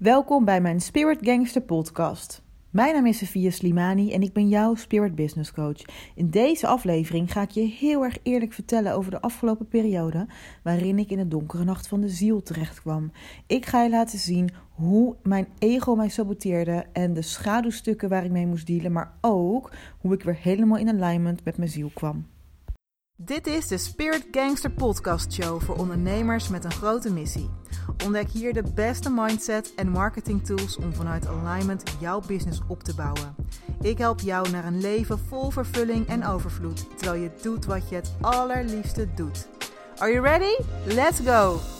Welkom bij mijn Spirit Gangster podcast. Mijn naam is Sofia Slimani en ik ben jouw Spirit Business Coach. In deze aflevering ga ik je heel erg eerlijk vertellen over de afgelopen periode waarin ik in de donkere nacht van de ziel terecht kwam. Ik ga je laten zien hoe mijn ego mij saboteerde en de schaduwstukken waar ik mee moest dealen, maar ook hoe ik weer helemaal in alignment met mijn ziel kwam. Dit is de Spirit Gangster Podcast Show voor ondernemers met een grote missie. Ontdek hier de beste mindset en marketing tools om vanuit alignment jouw business op te bouwen. Ik help jou naar een leven vol vervulling en overvloed, terwijl je doet wat je het allerliefste doet. Are you ready? Let's go!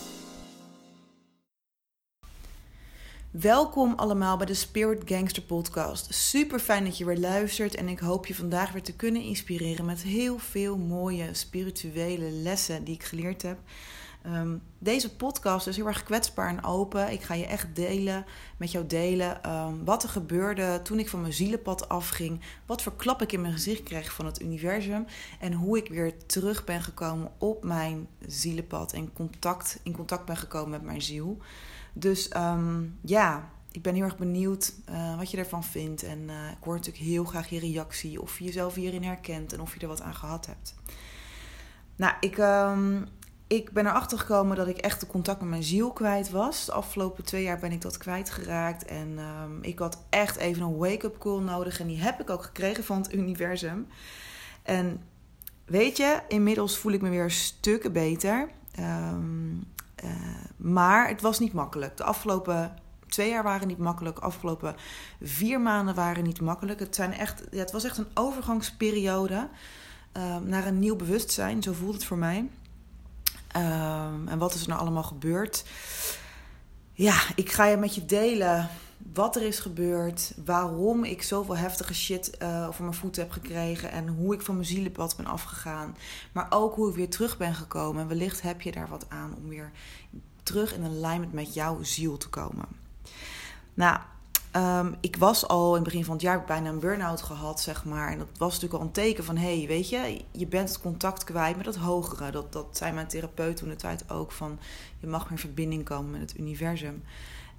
Welkom allemaal bij de Spirit Gangster Podcast. Super fijn dat je weer luistert en ik hoop je vandaag weer te kunnen inspireren met heel veel mooie spirituele lessen die ik geleerd heb. Ehm, deze podcast is heel erg kwetsbaar en open. Ik ga je echt delen, met jou delen, ehm, wat er gebeurde toen ik van mijn zielenpad afging. Wat voor klap ik in mijn gezicht kreeg van het universum. En hoe ik weer terug ben gekomen op mijn zielenpad en contact, in contact ben gekomen met mijn ziel. Dus ehm, ja, ik ben heel erg benieuwd uh, wat je ervan vindt. En uh, ik hoor natuurlijk heel graag je reactie. Of je jezelf hierin herkent en of je er wat aan gehad hebt. Nou, ik, um, ik ben erachter gekomen dat ik echt de contact met mijn ziel kwijt was. De afgelopen twee jaar ben ik dat kwijtgeraakt. En um, ik had echt even een wake-up call nodig. En die heb ik ook gekregen van het universum. En weet je, inmiddels voel ik me weer stukken beter. Um, uh, maar het was niet makkelijk. De afgelopen twee jaar waren niet makkelijk. De afgelopen vier maanden waren niet makkelijk. Het, zijn echt, ja, het was echt een overgangsperiode uh, naar een nieuw bewustzijn. Zo voelt het voor mij. Um, en wat is er nou allemaal gebeurd? Ja, ik ga je met je delen wat er is gebeurd, waarom ik zoveel heftige shit uh, over mijn voeten heb gekregen en hoe ik van mijn zielenpad ben afgegaan. Maar ook hoe ik weer terug ben gekomen. En wellicht heb je daar wat aan om weer terug in alignment met jouw ziel te komen. Nou, um, ik was al in het begin van het jaar bijna een burn-out gehad, zeg maar. En dat was natuurlijk al een teken van, hé, hey, weet je, je bent het contact kwijt met dat hogere. Dat, dat zei mijn therapeut toen de tijd ook, van je mag weer in verbinding komen met het universum.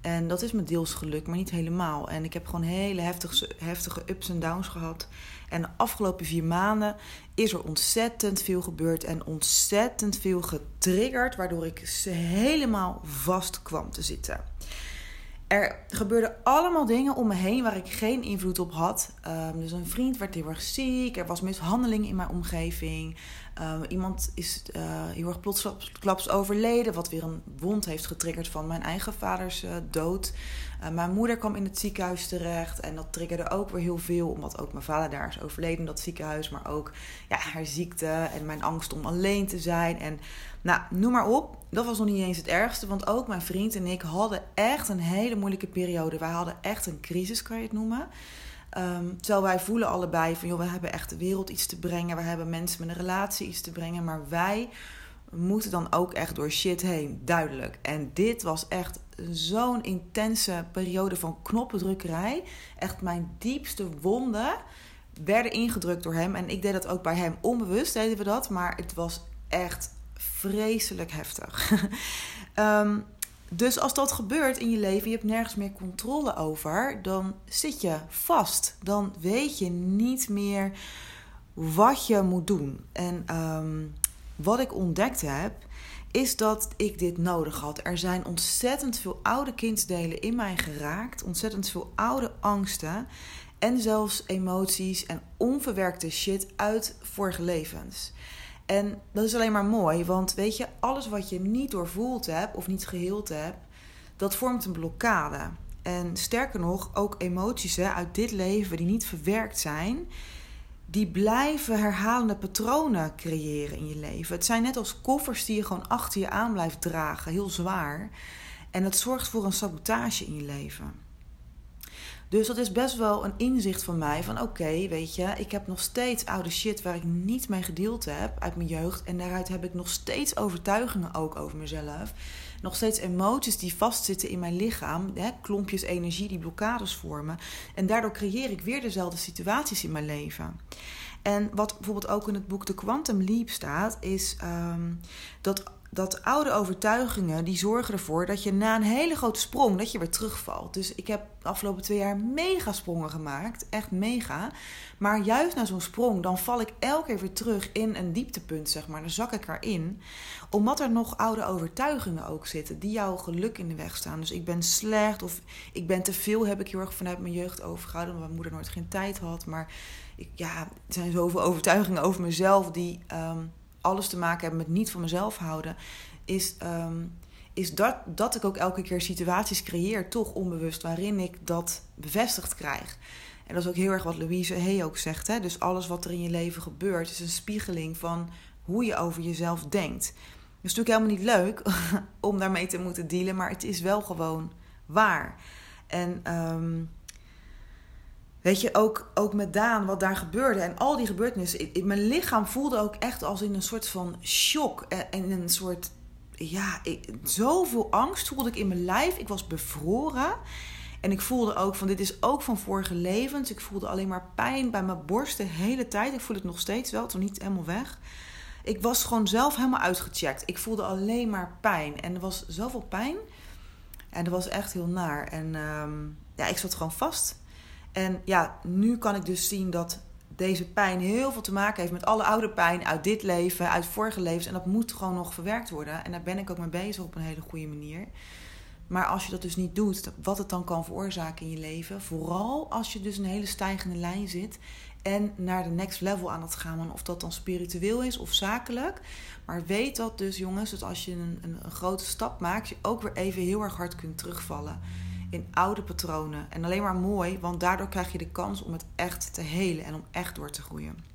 En dat is me deels gelukt, maar niet helemaal. En ik heb gewoon hele heftige, heftige ups en downs gehad. En de afgelopen vier maanden is er ontzettend veel gebeurd en ontzettend veel getriggerd, waardoor ik helemaal vast kwam te zitten. Er gebeurden allemaal dingen om me heen waar ik geen invloed op had. Um, dus een vriend werd heel erg ziek. Er was mishandeling in mijn omgeving. Um, iemand is uh, heel erg plotsklaps overleden. Wat weer een wond heeft getriggerd van mijn eigen vaders uh, dood. Uh, mijn moeder kwam in het ziekenhuis terecht. En dat triggerde ook weer heel veel. Omdat ook mijn vader daar is overleden in dat ziekenhuis. Maar ook ja, haar ziekte en mijn angst om alleen te zijn. En nou, noem maar op. Dat was nog niet eens het ergste. Want ook mijn vriend en ik hadden echt een hele moeilijke periode. Wij hadden echt een crisis, kan je het noemen. Um, terwijl wij voelen allebei van, joh, we hebben echt de wereld iets te brengen. We hebben mensen met een relatie iets te brengen. Maar wij moeten dan ook echt door shit heen, duidelijk. En dit was echt zo'n intense periode van knoppendrukkerij. Echt mijn diepste wonden werden ingedrukt door hem. En ik deed dat ook bij hem onbewust, deden we dat. Maar het was echt vreselijk heftig. um, dus als dat gebeurt in je leven, je hebt nergens meer controle over, dan zit je vast. Dan weet je niet meer wat je moet doen. En um, wat ik ontdekt heb, is dat ik dit nodig had. Er zijn ontzettend veel oude kindsdelen in mij geraakt, ontzettend veel oude angsten en zelfs emoties en onverwerkte shit uit vorige levens. En dat is alleen maar mooi, want weet je, alles wat je niet doorvoeld hebt of niet geheeld hebt, dat vormt een blokkade. En sterker nog, ook emoties hè, uit dit leven die niet verwerkt zijn, die blijven herhalende patronen creëren in je leven. Het zijn net als koffers die je gewoon achter je aan blijft dragen, heel zwaar. En dat zorgt voor een sabotage in je leven. Dus dat is best wel een inzicht van mij van oké, weet je, ik heb nog steeds oude shit waar ik niet mee gedeeld heb uit mijn jeugd. En daaruit heb ik nog steeds overtuigingen ook over mezelf. Nog steeds emoties die vastzitten in mijn lichaam, hè, klompjes energie die blokkades vormen. En daardoor creëer ik weer dezelfde situaties in mijn leven. En wat bijvoorbeeld ook in het boek The Quantum Leap staat, is um, dat dat oude overtuigingen die zorgen ervoor dat je na een hele grote sprong dat je weer terugvalt. Dus ik heb de afgelopen twee jaar mega sprongen gemaakt, echt mega. Maar juist na zo'n sprong, dan val ik elke keer weer terug in een dieptepunt, zeg maar. Dan zak ik erin, omdat er nog oude overtuigingen ook zitten die jouw geluk in de weg staan. Dus ik ben slecht of ik ben te veel, heb ik heel erg vanuit mijn jeugd overgehouden, omdat mijn moeder nooit geen tijd had. Maar ik, ja, er zijn zoveel overtuigingen over mezelf die. Ehm, alles te maken hebben met niet van mezelf houden, is, ehm, is dat, dat ik ook elke keer situaties creëer, toch onbewust, waarin ik dat bevestigd krijg. En dat is ook heel erg wat Louise Hay ook zegt. Hè? Dus alles wat er in je leven gebeurt, is een spiegeling van hoe je over jezelf denkt. Dat is natuurlijk helemaal niet leuk om daarmee te moeten dealen, maar het is wel gewoon waar. En um, Weet je, ook, ook met Daan, wat daar gebeurde en al die gebeurtenissen. Mijn lichaam voelde ook echt als in een soort van shock. En, en een soort, ja, ik, zoveel angst voelde ik in mijn lijf. Ik was bevroren. En ik voelde ook van, dit is ook van vorige levens. Ik voelde alleen maar pijn bij mijn borst de hele tijd. Ik voel het nog steeds wel, nog niet helemaal weg. Ik was gewoon zelf helemaal uitgecheckt. Ik voelde alleen maar pijn. En er was zoveel pijn. En dat was echt heel naar. En um, ja, ik zat gewoon vast. En ja, nu kan ik dus zien dat deze pijn heel veel te maken heeft met alle oude pijn uit dit leven, uit vorige levens. En dat moet gewoon nog verwerkt worden. En daar ben ik ook mee bezig op een hele goede manier. Maar als je dat dus niet doet, wat het dan kan veroorzaken in je leven. Vooral als je dus een hele stijgende lijn zit en naar de next level aan het gaan. Of dat dan spiritueel is of zakelijk. Maar weet dat dus, jongens, dat als je een, een, een grote stap maakt, je ook weer even heel erg hard kunt terugvallen in oude patronen. En alleen maar mooi, want daardoor krijg je de kans om het echt te helen en om echt door te groeien.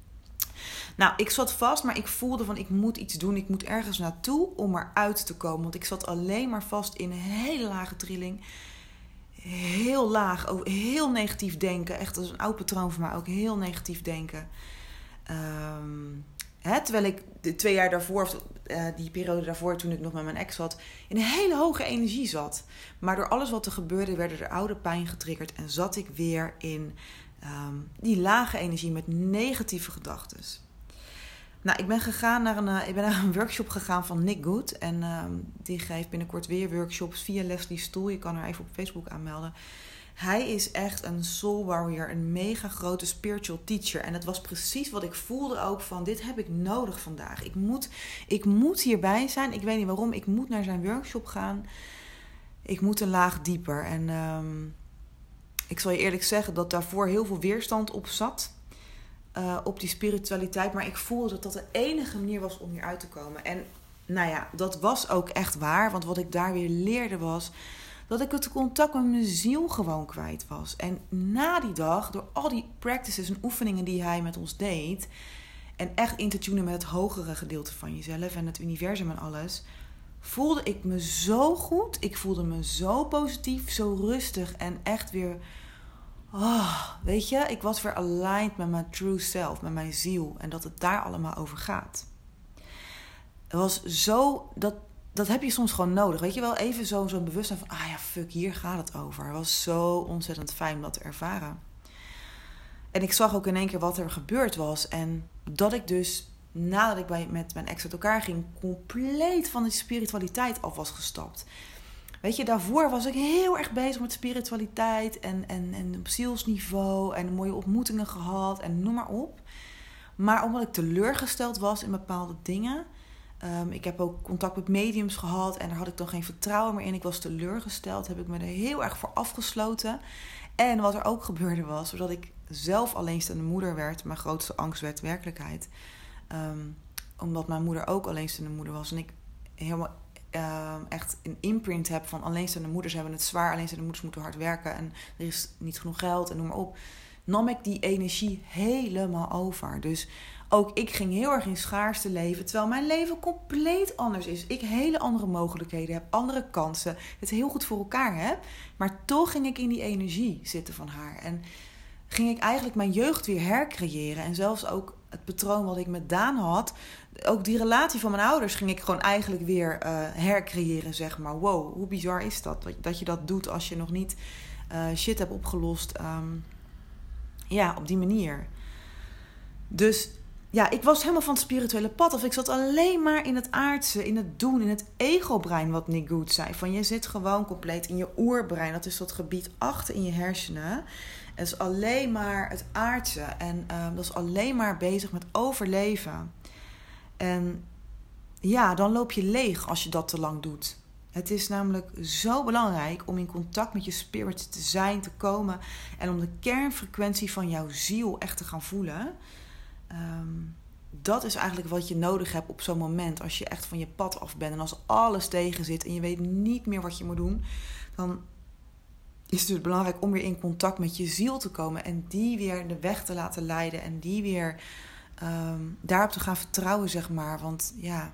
Nou, ik zat vast, maar ik voelde van ik moet iets doen. Ik moet ergens naartoe om eruit te komen. Want ik zat alleen maar vast in een hele lage trilling. Heel laag, heel negatief denken. Echt als een oud patroon voor mij ook heel negatief denken. Um, Terwijl ik de twee jaar daarvoor, of uh, die periode daarvoor, toen ik nog met mijn ex zat, in een hele hoge energie zat. Maar door alles wat er gebeurde, werden er oude pijn getriggerd en zat ik weer in um, die lage energie met negatieve gedachten. Nou, ik ben gegaan naar een, uh, ik ben naar een workshop gegaan van Nick Good. En um, die geeft binnenkort weer workshops via Leslie Stoel. Je kan er even op Facebook aanmelden. Hij is echt een soul warrior, een mega grote spiritual teacher. En het was precies wat ik voelde ook van dit heb ik nodig vandaag. Ik moet, ik moet hierbij zijn. Ik weet niet waarom. Ik moet naar zijn workshop gaan. Ik moet een laag dieper. En um, ik zal je eerlijk zeggen dat daarvoor heel veel weerstand op zat. Uh, op die spiritualiteit. Maar ik voelde dat dat de enige manier was om hier uit te komen. En nou ja, dat was ook echt waar. Want wat ik daar weer leerde was dat ik het contact met mijn ziel gewoon kwijt was. En na die dag, door al die practices en oefeningen die hij met ons deed, en echt in te tunen met het hogere gedeelte van jezelf en het universum en alles, voelde ik me zo goed. Ik voelde me zo positief, zo rustig en echt weer. Oh, weet je, ik was weer aligned met mijn true self, met mijn ziel en dat het daar allemaal over gaat. Het was zo, dat, dat heb je soms gewoon nodig. Weet je wel, even zo'n zo bewustzijn van... ah ja, fuck, hier gaat het over. Het was zo ontzettend fijn om dat te ervaren. En ik zag ook in één keer wat er gebeurd was. En dat ik dus, nadat ik bij, met mijn ex uit elkaar ging... compleet van de spiritualiteit af was gestapt. Weet je, daarvoor was ik heel erg bezig met spiritualiteit... en, en, en op zielsniveau en mooie ontmoetingen gehad en noem maar op. Maar omdat ik teleurgesteld was in bepaalde dingen Um, ik heb ook contact met mediums gehad en daar had ik dan geen vertrouwen meer in. Ik was teleurgesteld, heb ik me er heel erg voor afgesloten. En wat er ook gebeurde was, doordat ik zelf alleenstaande moeder werd, mijn grootste angst werd werkelijkheid. Um, omdat mijn moeder ook alleenstaande moeder was en ik helemaal uh, echt een imprint heb van alleenstaande moeders hebben het zwaar, alleenstaande moeders moeten hard werken en er is niet genoeg geld en noem maar op. Nam ik die energie helemaal over. Dus ook ik ging heel erg in schaarste leven, terwijl mijn leven compleet anders is. Ik hele andere mogelijkheden heb, andere kansen, het heel goed voor elkaar heb. Maar toch ging ik in die energie zitten van haar. En ging ik eigenlijk mijn jeugd weer hercreëren. En zelfs ook het patroon wat ik met Daan had, ook die relatie van mijn ouders ging ik gewoon eigenlijk weer uh, hercreëren, zeg maar. Wow, hoe bizar is dat? Dat je dat doet als je nog niet uh, shit hebt opgelost. Um, ja, op die manier. Dus ja, ik was helemaal van het spirituele pad. Of ik zat alleen maar in het aardse, in het doen, in het ego-brein, wat Nick Good zei. Van je zit gewoon compleet in je oerbrein. Dat is dat gebied achter in je hersenen. Het is alleen maar het aardse. En uh, dat is alleen maar bezig met overleven. En ja, dan loop je leeg als je dat te lang doet. Het is namelijk zo belangrijk om in contact met je spirit te zijn, te komen en om de kernfrequentie van jouw ziel echt te gaan voelen. Um, dat is eigenlijk wat je nodig hebt op zo'n moment. Als je echt van je pad af bent en als alles tegen zit en je weet niet meer wat je moet doen, dan is het dus belangrijk om weer in contact met je ziel te komen en die weer de weg te laten leiden en die weer um, daarop te gaan vertrouwen, zeg maar. Want ja,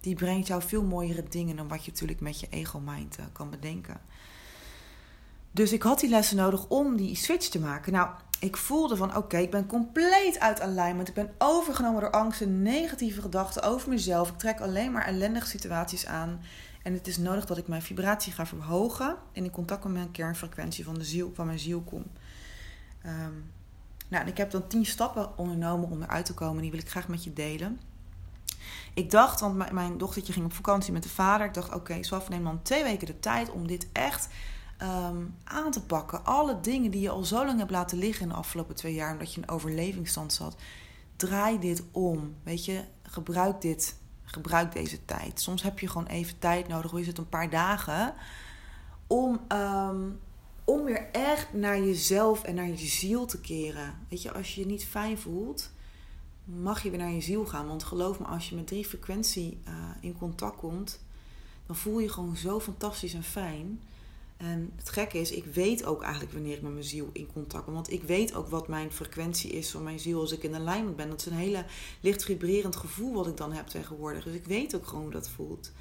die brengt jou veel mooiere dingen dan wat je natuurlijk met je ego-mind uh, kan bedenken. Dus ik had die lessen nodig om die switch te maken. Nou, ik voelde van oké, ik ben compleet uit alignment. Ik ben overgenomen door angsten, negatieve gedachten over mezelf. Ik trek alleen maar ellendige situaties aan. En het is nodig dat ik mijn vibratie ga verhogen en in contact met mijn kernfrequentie van, de ziel, van mijn ziel kom. Um, nou, ik heb dan tien stappen ondernomen om eruit te komen. Die wil ik graag met je delen. Ik dacht, want mijn dochtertje ging op vakantie met de vader. Ik dacht, oké, okay, Swaf, neem dan twee weken de tijd om dit echt um, aan te pakken. Alle dingen die je al zo lang hebt laten liggen in de afgelopen twee jaar, omdat je in overlevingsstand zat. Draai dit om. Weet je, gebruik dit. Gebruik deze tijd. Soms heb je gewoon even tijd nodig, hoe is het, een paar dagen. Om, um, om weer echt naar jezelf en naar je ziel te keren. Weet je, als je je niet fijn voelt, mag je weer naar je ziel gaan. Want geloof me, als je met drie frequentie uh, in contact komt, dan voel je gewoon zo fantastisch en fijn. En het gekke is, ik weet ook eigenlijk wanneer ik met mijn ziel in contact ben. Want ik weet ook wat mijn frequentie is van mijn ziel als ik in alignment ben. Dat is een hele licht vibrerend gevoel wat ik dan heb tegenwoordig. Dus ik weet ook gewoon hoe dat voelt.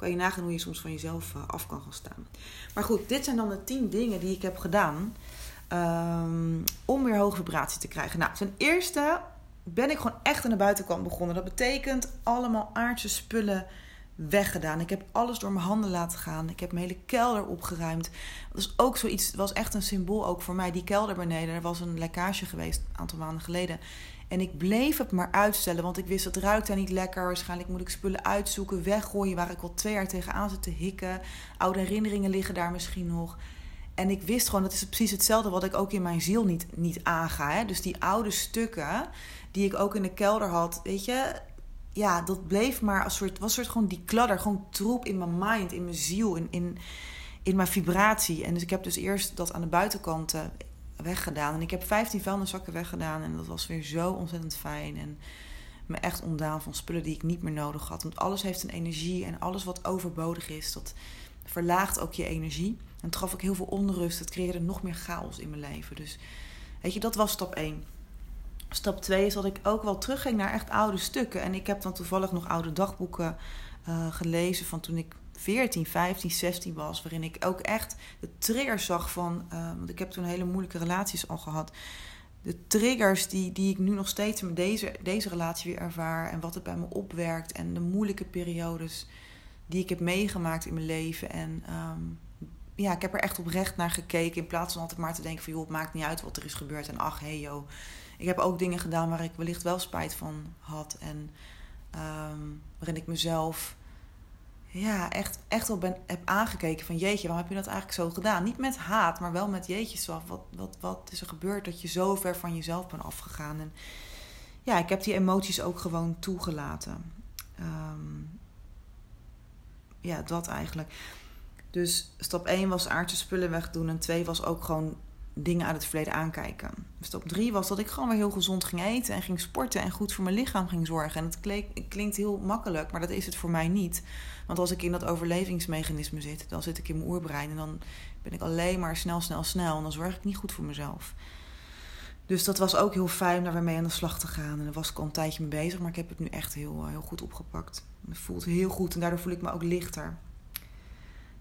Kan je nagaan hoe je soms van jezelf eh, af kan gaan staan. Maar goed, dit zijn dan de tien dingen die ik heb gedaan. Um, om weer hoge vibratie te krijgen. Nou, ten eerste ben ik gewoon echt aan de buitenkant begonnen. Dat betekent allemaal aardse spullen weggedaan. Ik heb alles door mijn handen laten gaan. Ik heb mijn hele kelder opgeruimd. Dat is ook zoiets, was echt een symbool ook voor mij. Die kelder beneden, er was een lekkage geweest een aantal maanden geleden. En ik bleef het maar uitstellen, want ik wist het ruikt daar niet lekker. Waarschijnlijk moet ik spullen uitzoeken, weggooien waar ik al twee jaar tegenaan zit te hikken. Oude herinneringen liggen daar misschien nog. En ik wist gewoon, dat is precies hetzelfde wat ik ook in mijn ziel niet, niet aanga. Hè? Dus die oude stukken die ik ook in de kelder had, weet je, ja, dat bleef maar als soort, was soort gewoon die kladder, gewoon troep in mijn mind, in mijn ziel, in, in, in mijn vibratie. En dus ik heb dus eerst dat aan de buitenkant uh, weggedaan. En ik heb 15 vuilniszakken weggedaan en dat was weer zo ontzettend fijn. En me echt ontdaan van spullen die ik niet meer nodig had. Want alles heeft een energie en alles wat overbodig is, dat verlaagt ook je energie. En het gaf ik heel veel onrust. Het creëerde nog meer chaos in mijn leven. Dus weet je, dat was stap 1. Stap 2 is dat ik ook wel terugging naar echt oude stukken. En ik heb dan toevallig nog oude dagboeken uh, gelezen van toen ik 14, 15, 16 was. Waarin ik ook echt de triggers zag van. Uh, want ik heb toen hele moeilijke relaties al gehad. De triggers die, die ik nu nog steeds met deze, deze relatie weer ervaar. En wat het bij me opwerkt. En de moeilijke periodes die ik heb meegemaakt in mijn leven. En um, ja, ik heb er echt oprecht naar gekeken. In plaats van altijd maar te denken van joh, het maakt niet uit wat er is gebeurd. En ach, hey joh ik heb ook dingen gedaan waar ik wellicht wel spijt van had. En um, waarin ik mezelf ja, echt, echt wel ben, heb aangekeken van jeetje, waarom heb je dat eigenlijk zo gedaan? Niet met haat, maar wel met jeetje, zo, wat, wat, wat is er gebeurd dat je zo ver van jezelf bent afgegaan? En ja, ik heb die emoties ook gewoon toegelaten. Um, ja, dat eigenlijk. Dus stap 1 was aardse spullen wegdoen. En 2 was ook gewoon dingen uit het verleden aankijken. Stap drie was dat ik gewoon weer heel gezond ging eten en ging sporten en goed voor mijn lichaam ging zorgen. En het klinkt, heel makkelijk, maar dat is het voor mij niet. Want als ik in dat overlevingsmechanisme zit, dan zit ik in mijn oerbrein en dan ben ik alleen maar snel, snel, snel. En dan zorg ik niet goed voor mezelf. Dus dat was ook heel fijn om daar weer mee aan de slag te gaan. En daar was ik al een tijdje mee bezig, maar ik heb het nu echt heel, heel goed opgepakt. Het voelt heel goed en daardoor voel ik me ook lichter.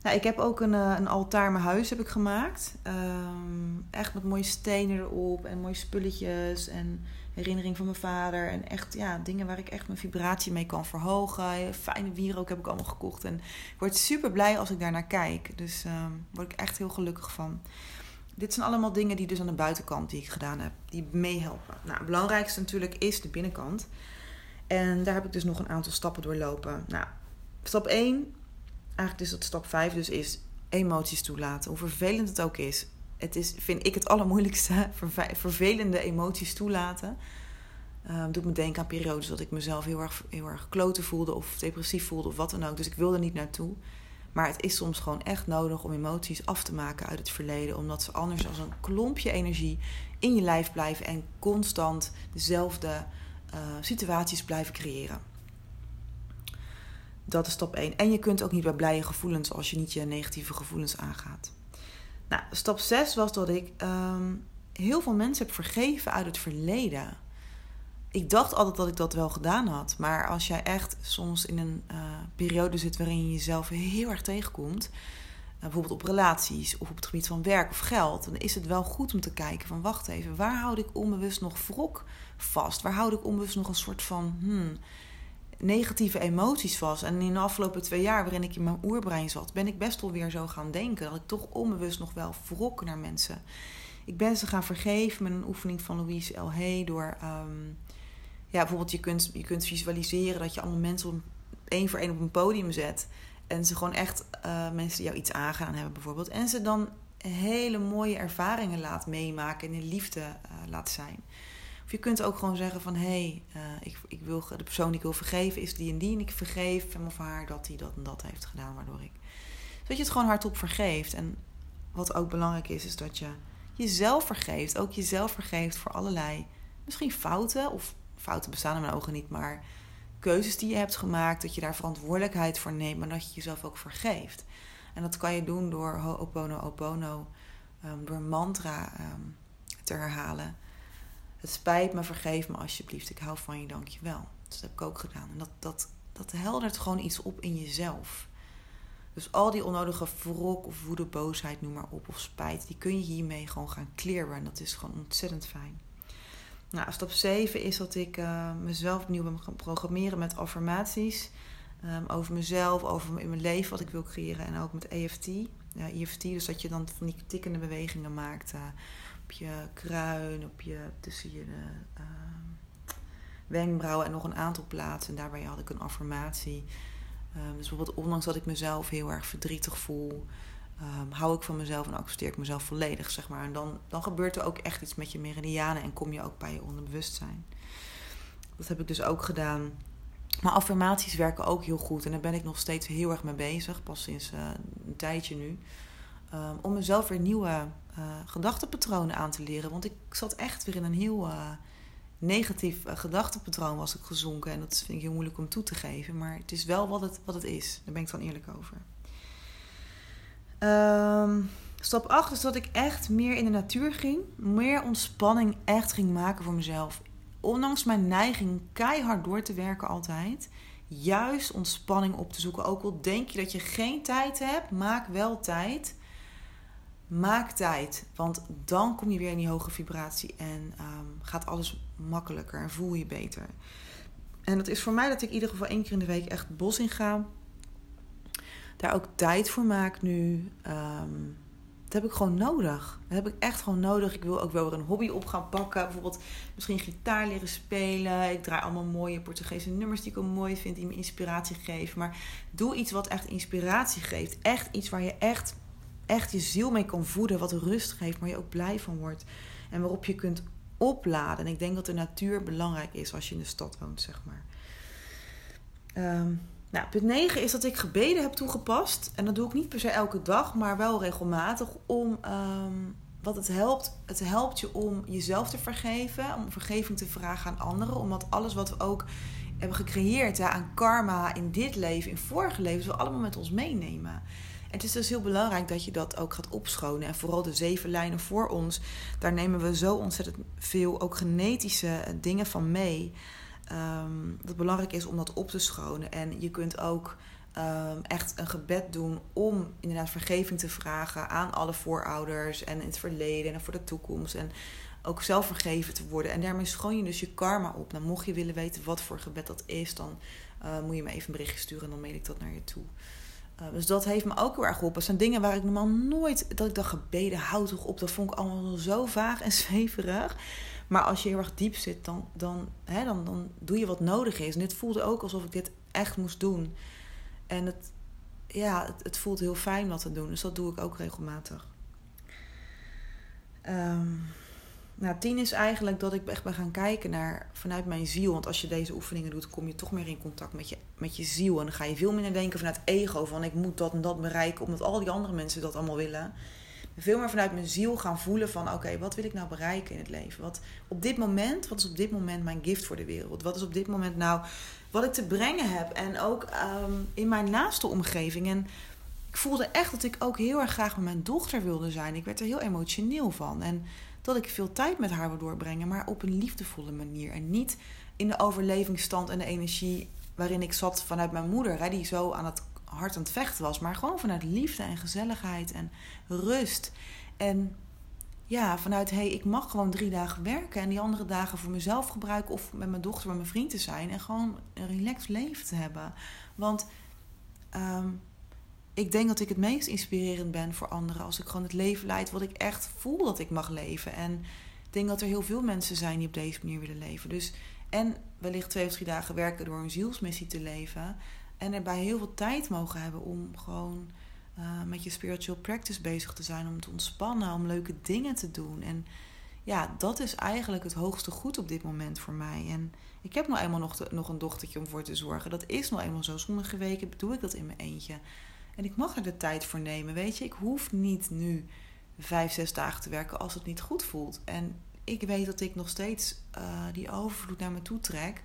Nou, ik heb ook een, eh, een altaar mijn huis heb ik gemaakt. Um, echt met mooie stenen erop en mooie spulletjes en herinnering van mijn vader. En echt ja, dingen waar ik echt mijn vibratie mee kan verhogen. Fijne wierook heb ik allemaal gekocht. En ik word super blij als ik daarnaar kijk. Dus um, word ik echt heel gelukkig van. Dit zijn allemaal dingen die dus aan de buitenkant die ik gedaan heb, die meehelpen. Nou, het belangrijkste natuurlijk is de binnenkant. En daar heb ik dus nog een aantal stappen doorlopen. Nou, stap 1, eigenlijk is dat stap 5 dus, is emoties toelaten. Hoe vervelend het ook is. Het is, vind ik het allermoeilijkste, vervelende emoties toelaten. Um, doet me denken aan periodes dat ik mezelf heel erg, heel erg kloten voelde of depressief voelde of wat dan ook. Dus ik wilde niet naartoe. Maar het is soms gewoon echt nodig om emoties af te maken uit het verleden. Omdat ze anders als een klompje energie in je lijf blijven en constant dezelfde uh, situaties blijven creëren. Dat is stap 1. En je kunt ook niet bij blije gevoelens als je niet je negatieve gevoelens aangaat. Nou, stap 6 was dat ik um, heel veel mensen heb vergeven uit het verleden ik dacht altijd dat ik dat wel gedaan had. Maar als jij echt soms in een uh, periode zit waarin je jezelf heel erg tegenkomt, uh, bijvoorbeeld op relaties of op het gebied van werk of geld, dan is het wel goed om te kijken van wacht even, waar houd ik onbewust nog wrok vast? Waar houd ik onbewust nog een soort van hmm, negatieve emoties vast? En in de afgelopen twee jaar waarin ik in mijn oerbrein zat, ben ik best wel weer zo gaan denken dat ik toch onbewust nog wel wrok naar mensen. Ik ben ze gaan vergeven met een oefening van Louise L. Hay door um, ja, bijvoorbeeld je kunt, je kunt visualiseren dat je allemaal mensen één voor één op een podium zet. En ze gewoon echt uh, mensen jou iets aangaan hebben bijvoorbeeld. En ze dan hele mooie ervaringen laat meemaken en in liefde uh, laat zijn. Of je kunt ook gewoon zeggen van... hé, hey, uh, ik, ik wil, de persoon die ik wil vergeven is die en die... en ik vergeef hem of haar dat hij dat en dat heeft gedaan, waardoor ik... Dat je het gewoon hardop vergeeft. En wat ook belangrijk is, is dat je jezelf vergeeft. Ook jezelf vergeeft voor allerlei misschien fouten of fouten bestaan in mijn ogen niet, maar keuzes die je hebt gemaakt, dat je daar verantwoordelijkheid voor neemt, maar dat je jezelf ook vergeeft. En dat kan je doen door Ho'opono Opono, um, door mantra ehm, te herhalen. Het spijt me, vergeef me alsjeblieft, ik hou van je, dank je wel. Dat heb ik ook gedaan. En dat, dat, dat heldert gewoon iets op in jezelf. Dus al die onnodige wrok of woede, boosheid, noem maar op, of spijt, die kun je hiermee gewoon gaan clearen. En dat is gewoon ontzettend fijn. Nou, stap 7 is dat ik uh, mezelf opnieuw ben gaan programmeren met affirmaties. Um, over mezelf, over in mijn leven wat ik wil creëren. En ook met EFT. EFT, dus dat je dan van die tikkende bewegingen maakt. Uh, op je kruin, op je, tussen je uh, wenkbrauwen en nog een aantal plaatsen. En daarbij had ik een affirmatie. Um, dus bijvoorbeeld, ondanks dat ik mezelf heel erg verdrietig voel um, hou ik van mezelf en accepteer ik mezelf volledig, zeg maar. En dan, dan gebeurt er ook echt iets met je meridianen en kom je ook bij je onderbewustzijn. Dat heb ik dus ook gedaan. Maar affirmaties werken ook heel goed en daar ben ik nog steeds heel erg mee bezig, pas sinds uh, een tijdje nu. Um, om mezelf weer nieuwe uh, gedachtenpatronen aan te leren. Want ik zat echt weer in een heel uh, negatief gedachtenpatroon was ik gezonken. En dat vind ik heel moeilijk om toe te geven. Maar het is wel wat het, wat het is. Daar ben ik dan eerlijk over. Um, stap 8 is dat ik echt meer in de natuur ging. Meer ontspanning echt ging maken voor mezelf. Ondanks mijn neiging keihard door te werken altijd. Juist ontspanning op te zoeken. Ook al denk je dat je geen tijd hebt, maak wel tijd. Maak tijd, want dan kom je weer in die hoge vibratie en um, gaat alles makkelijker en voel je beter. En dat is voor mij dat ik in ieder geval één keer in de week echt bos in ga daar ook tijd voor maak nu. Um, dat heb ik gewoon nodig. Dat heb ik echt gewoon nodig. Ik wil ook wel weer een hobby op gaan pakken. Bijvoorbeeld misschien gitaar leren spelen. Ik draai allemaal mooie Portugese nummers die ik ook mooi vind, die me inspiratie geven. Maar doe iets wat echt inspiratie geeft. Echt iets waar je echt, echt je ziel mee kan voeden. Wat rust geeft, maar je ook blij van wordt. En waarop je kunt opladen. En ik denk dat de natuur belangrijk is als je in de stad woont, zeg maar. Um, nou, punt 9 is dat ik gebeden heb toegepast. En dat doe ik niet per se elke dag, maar wel regelmatig. Om um, wat het helpt. Het helpt je om jezelf te vergeven. Om vergeving te vragen aan anderen. Omdat alles wat we ook hebben gecreëerd hè, aan karma in dit leven, in vorige levens, we allemaal met ons meenemen. Het is dus heel belangrijk dat je dat ook gaat opschonen. En vooral de zeven lijnen voor ons, daar nemen we zo ontzettend veel ook genetische dingen van mee um, dat het belangrijk is om dat op te schonen. En je kunt ook um, echt een gebed doen om inderdaad vergeving te vragen aan alle voorouders en in het verleden en voor de toekomst. En ook zelf vergeven te worden. En daarmee schoon je dus je karma op. Nou, mocht je willen weten wat voor gebed dat is, dan uh, moet je me even een berichtje sturen en dan mail ik dat naar je toe. Uh, dus dat heeft me ook heel erg geholpen. Dat zijn dingen waar ik normaal nooit... dat ik dacht, gebeden, houd toch op. Dat vond ik allemaal zo vaag en zweverig. Maar als je heel erg diep zit, dan, dan, hè, dan, dan doe je wat nodig is. En dit voelde ook alsof ik dit echt moest doen. En het, ja, het, het voelt heel fijn wat te doen. Dus dat doe ik ook regelmatig. Um, nou, tien is eigenlijk dat ik echt ben gaan kijken naar vanuit mijn ziel. Want als je deze oefeningen doet, kom je toch meer in contact met je, met je ziel. En dan ga je veel minder denken vanuit ego. Van ik moet dat en dat bereiken, omdat al die andere mensen dat allemaal willen. Veel meer vanuit mijn ziel gaan voelen van oké, wat wil ik nou bereiken in het leven? Wat op dit moment, wat is op dit moment mijn gift voor de wereld? Wat is op dit moment nou wat ik te brengen heb? En ook ehm, in mijn naaste omgeving. En ik voelde echt dat ik ook heel erg graag met mijn dochter wilde zijn. Ik werd er heel emotioneel van. En dat ik veel tijd met haar wil doorbrengen, maar op een liefdevolle manier. En niet in de overlevingsstand en de energie waarin ik zat vanuit mijn moeder, hè, die zo aan het hard aan het vechten was, maar gewoon vanuit liefde en gezelligheid en rust. En ja, vanuit hé, hey, ik mag gewoon drie dagen werken en die andere dagen voor mezelf gebruiken of met mijn dochter, met mijn vriend te zijn en gewoon een relaxed leven te hebben. Want um, ik denk dat ik het meest inspirerend ben voor anderen als ik gewoon het leven leid wat ik echt voel dat ik mag leven. En ik denk dat er heel veel mensen zijn die op deze manier willen leven. Dus en wellicht twee of drie dagen werken door een zielsmissie te leven. En erbij heel veel tijd mogen hebben om gewoon uh, met je spiritual practice bezig te zijn. Om te ontspannen, om leuke dingen te doen. En ja, dat is eigenlijk het hoogste goed op dit moment voor mij. En ik heb nou eenmaal nog, nog een dochtertje om voor te zorgen. Dat is nou eenmaal zo. Sommige weken doe ik dat in mijn eentje. En ik mag er de tijd voor nemen. Weet je, ik hoef niet nu vijf, zes dagen te werken als het niet goed voelt. En ik weet dat ik nog steeds uh, die overvloed naar me toe trek.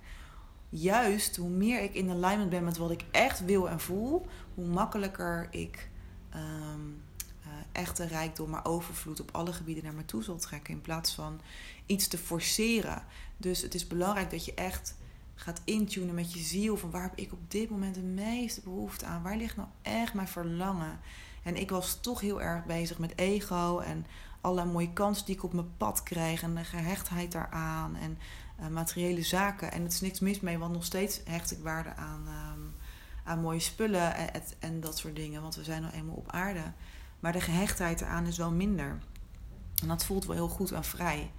Juist hoe meer ik in alignment ben met wat ik echt wil en voel, hoe makkelijker ik um, uh, echte rijkdom, maar overvloed op alle gebieden naar me toe zal trekken. In plaats van iets te forceren. Dus het is belangrijk dat je echt gaat intunen met je ziel. Van waar heb ik op dit moment de meeste behoefte aan? Waar ligt nou echt mijn verlangen? En ik was toch heel erg bezig met ego en alle mooie kansen die ik op mijn pad kreeg. En de gehechtheid daaraan en uh, materiële zaken. En het is niks mis mee, want nog steeds hecht ik waarde aan, um, aan mooie spullen en, en, dat soort dingen. Want we zijn nou eenmaal op aarde. Maar de gehechtheid eraan is wel minder. En dat voelt wel heel goed en vrij.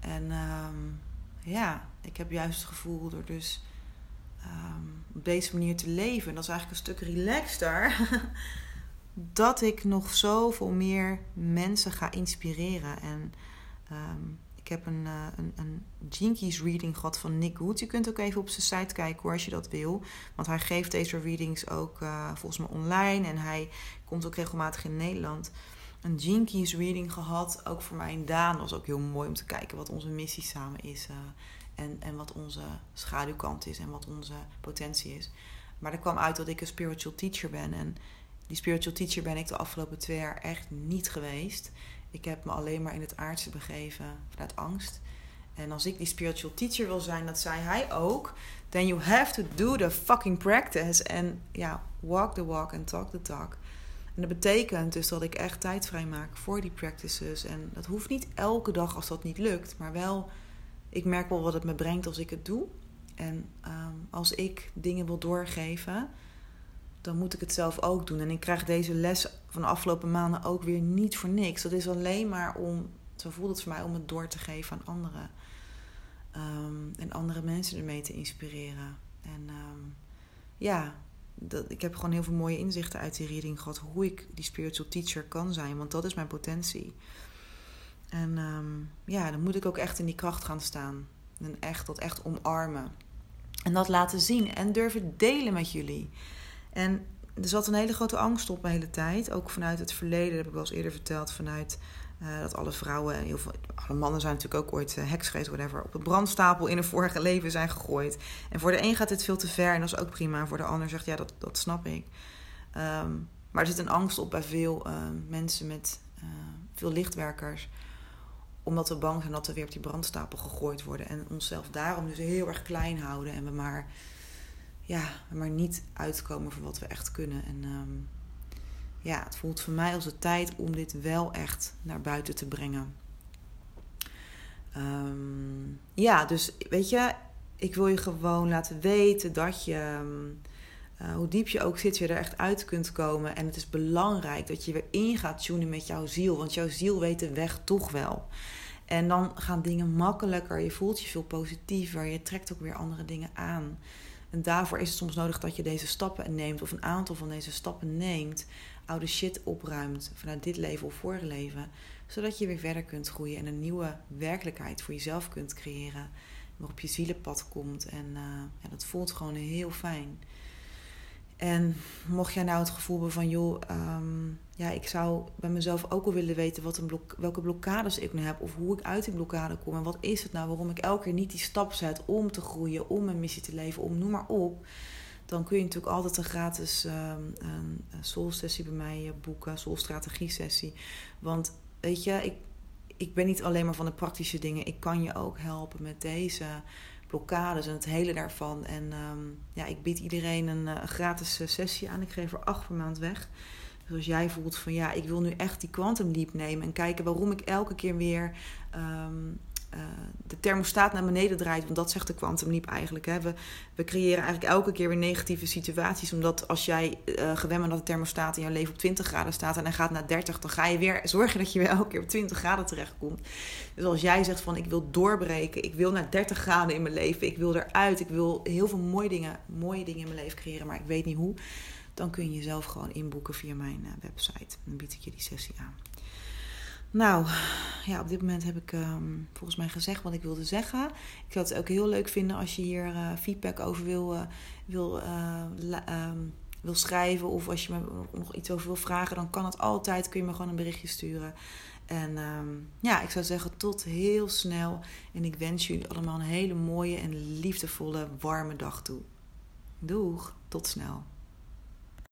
En um, ja, ik heb juist het gevoel door dus um, op deze manier te leven, dat is eigenlijk een stuk relaxter, dat ik nog zoveel meer mensen ga inspireren. En um, ik heb een, uh, een, een Jinkies reading gehad van Nick Wood. Je kunt ook even op zijn site kijken hoor, als je dat wil. Want hij geeft deze readings ook uh, volgens mij online. En hij komt ook regelmatig in Nederland. Een Jinkies reading gehad, ook voor mij en Daan. was ook heel mooi om te kijken wat onze missie samen is. Uh, en, en wat onze schaduwkant is en wat onze potentie is. Maar er kwam uit dat ik een spiritual teacher ben. En die spiritual teacher ben ik de afgelopen twee jaar echt niet geweest. Ik heb me alleen maar in het aardse begeven vanuit angst. En als ik die spiritual teacher wil zijn, dat zei hij ook. Then you have to do the fucking practice. En ja, walk the walk and talk the talk. En dat betekent dus dat ik echt tijd vrij maak voor die practices. En dat hoeft niet elke dag als dat niet lukt, maar wel ik merk wel wat het me brengt als ik het doe. En ehm, als ik dingen wil doorgeven, dan moet ik het zelf ook doen. En ik krijg deze les van de afgelopen maanden ook weer niet voor niks. Dat is alleen maar om, zo voelt het voor mij, om het door te geven aan anderen. Um, en andere mensen ermee te inspireren. En um, ja, dat, ik heb gewoon heel veel mooie inzichten uit die reading gehad. Hoe ik die spiritual teacher kan zijn. Want dat is mijn potentie. En um, ja, dan moet ik ook echt in die kracht gaan staan. En echt dat echt omarmen. En dat laten zien en durven delen met jullie. En er zat een hele grote angst op de hele tijd. Ook vanuit het verleden, dat heb ik wel eens eerder verteld. Vanuit uh, dat alle vrouwen, heel veel, alle mannen zijn natuurlijk ook ooit uh, whatever. Op een brandstapel in een vorige leven zijn gegooid. En voor de een gaat dit veel te ver en dat is ook prima. En voor de ander zegt ja, dat, dat snap ik. Um, maar er zit een angst op bij veel uh, mensen met veel lichtwerkers omdat we bang zijn dat we weer op die brandstapel gegooid worden. En onszelf daarom dus heel erg klein houden. En we maar, ja, maar niet uitkomen voor wat we echt kunnen. En um, ja, het voelt voor mij als de tijd om dit wel echt naar buiten te brengen. Um, ja, dus weet je, ik wil je gewoon laten weten dat je. Um, uh, hoe diep je ook zit, je er echt uit kunt komen. En het is belangrijk dat je weer in gaat tunen met jouw ziel. Want jouw ziel weet de weg toch wel. En dan gaan dingen makkelijker. Je voelt je veel positiever. Je trekt ook weer andere dingen aan. En daarvoor is het soms nodig dat je deze stappen neemt. Of een aantal van deze stappen neemt. Oude shit opruimt. Vanuit dit leven of vorige leven. Zodat je weer verder kunt groeien. En een nieuwe werkelijkheid voor jezelf kunt creëren. Waarop je zielenpad komt. En uh, ja, dat voelt gewoon heel fijn. En mocht jij nou het gevoel hebben van, joh, ehm, ja, ik zou bij mezelf ook wel willen weten wat een welke blokkades ik nu heb of hoe ik uit die blokkade kom en wat is het nou waarom ik elke keer niet die stap zet om te groeien, om mijn missie te leven, om noem maar op. Dan kun je natuurlijk altijd een gratis um, een soul sessie bij mij eh, boeken, soul strategie sessie. Want weet je, ik, ik ben niet alleen maar van de praktische dingen. Ik kan je ook helpen met deze blokkades en het hele daarvan. En ehm, ja, ik bied iedereen een, uh, gratis eh, sessie aan. Ik geef er acht per maand weg. Dus als jij voelt van ja, ik wil nu echt die quantum leap nemen en kijken waarom ik elke keer weer ehm, uh, de thermostaat naar beneden draait. Want dat zegt de quantum eigenlijk. Hè. We, we creëren eigenlijk elke keer weer negatieve situaties. Omdat als jij uh, gewend bent dat de thermostaat in jouw leven op 20 graden staat en hij gaat naar 30, dan ga je weer zorgen dat je weer elke keer op 20 graden terechtkomt. Dus als jij zegt van ik wil doorbreken, ik wil naar 30 graden in mijn leven, ik wil eruit, ik wil heel veel mooie dingen, mooie dingen in mijn leven creëren, maar ik weet niet hoe. Dan kun je jezelf gewoon inboeken via mijn uh, website. Dan bied ik je die sessie aan. Nou, ja, op dit moment heb ik um, volgens mij gezegd wat ik wilde zeggen. Ik zou het ook heel leuk vinden als je hier uh, feedback over wil, uh, wil, uh, um, wil schrijven. Of als je me nog iets over wil vragen, dan kan het altijd. Kun je me gewoon een berichtje sturen. En um, ja, ik zou zeggen tot heel snel. En ik wens jullie allemaal een hele mooie en liefdevolle, warme dag toe. Doeg, tot snel.